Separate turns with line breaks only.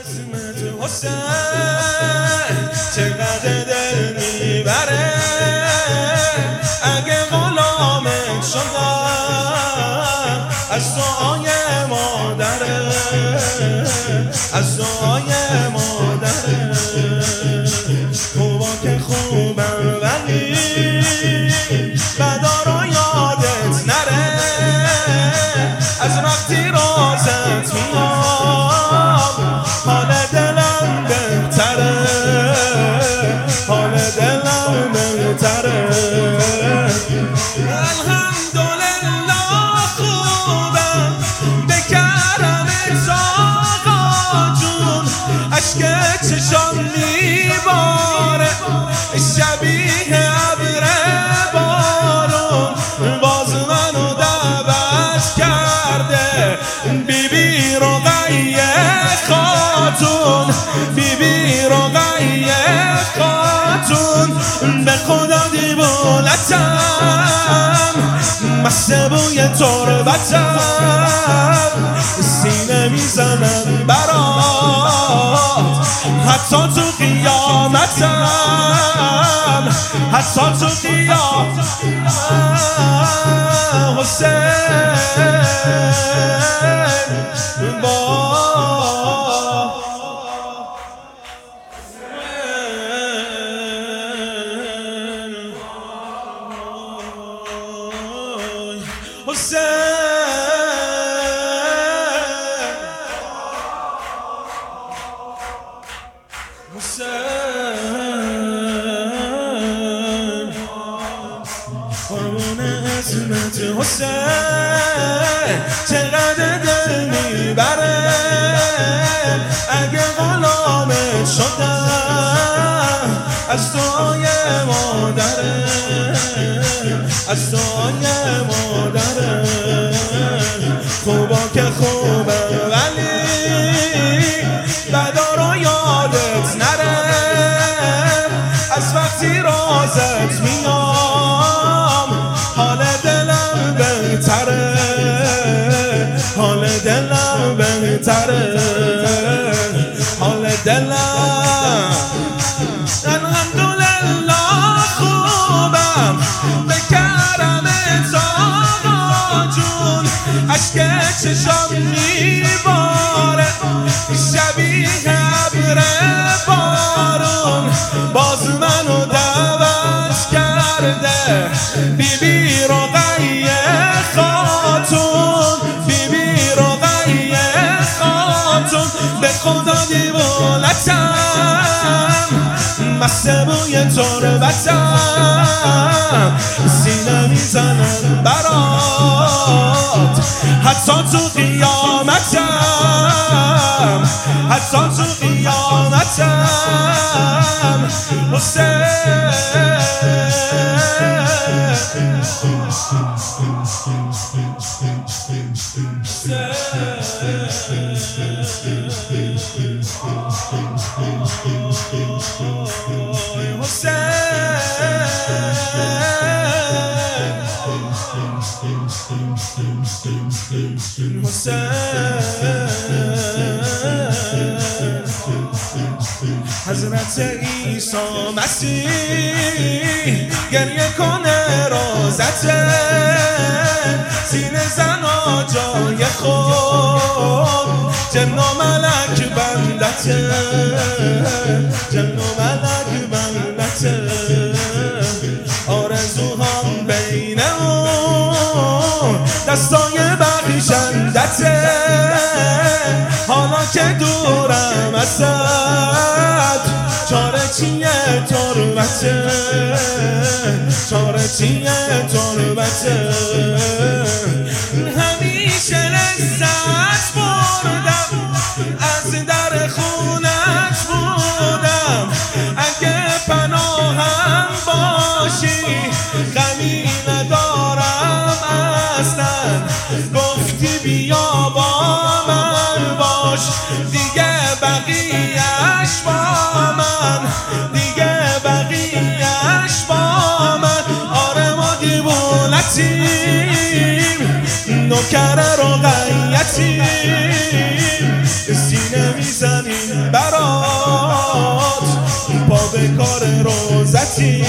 اسمت حسین می‌بره؟ اگه از دعای مادره از خوبا که خوبم ولی بدا رو یادت نره. از وقتی رازت میام چشام میباره. شبیه ابر بارون. باز منو دعوت کرده. بی بی رقیه خاتون. بی بی رقیه خاتون. به خدا دیوونتم مست بوی تربتم. سینه می‌زنم. حتی تو قیامتم حتی تو قیامت حسین با حسین. قربون اسمت حسین. چقدر دل می‌بره. اگه غلامت شدم از دعای مادره از دعای مادره دلم بهتره. حال دلم. الحمدلله خوبم. به کرم آقا جون. عشق چشام میباره. شبیه ابر بارون. باز منو دعوت کرده. بی بی مست بوی تربتم سینه می‌زنم برات. حتی تو قیامتم. حتی تو قیامتم. حضرت عیسی مسیح گریه کنه روزته سینه زنا جای خود. جن و ملک بندته جن و ملک بندته آرزوهام بین اون. دستای بخشندته حالا که دورم ازت. چیه تربته چاره چیه تربته همیشه لذت بردم از در خونت کرر رو قیتی سینه می‌زنیم برات. پا به کار روزتی.